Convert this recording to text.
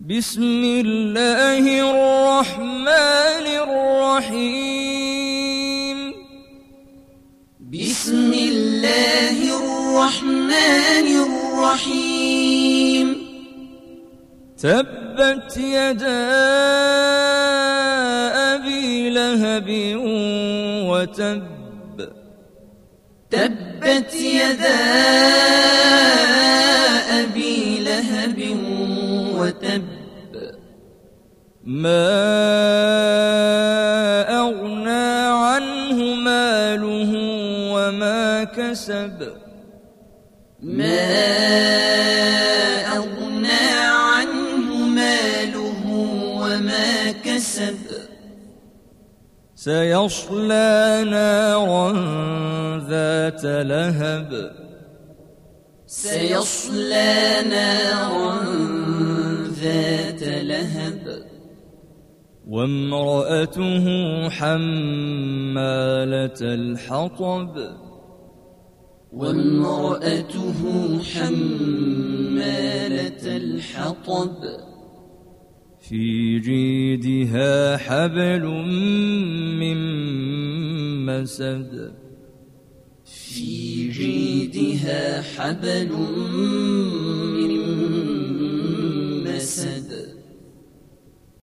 بسم الله الرحمن الرحيم. بسم الله الرحمن الرحيم. تبت يدا أبي لهب وتب. تبت يدا لهب وتب. ما أغنى عنه ماله وما كسب. ما أغنى عنه ماله وما كسب. سيصلى نارا ذات لهب. سيصلى نارا ذات لهب. وامرأته حمالة الحطب. وامرأته حمالة الحطب. في جيدها حبل من مسد. في حبل من مسد.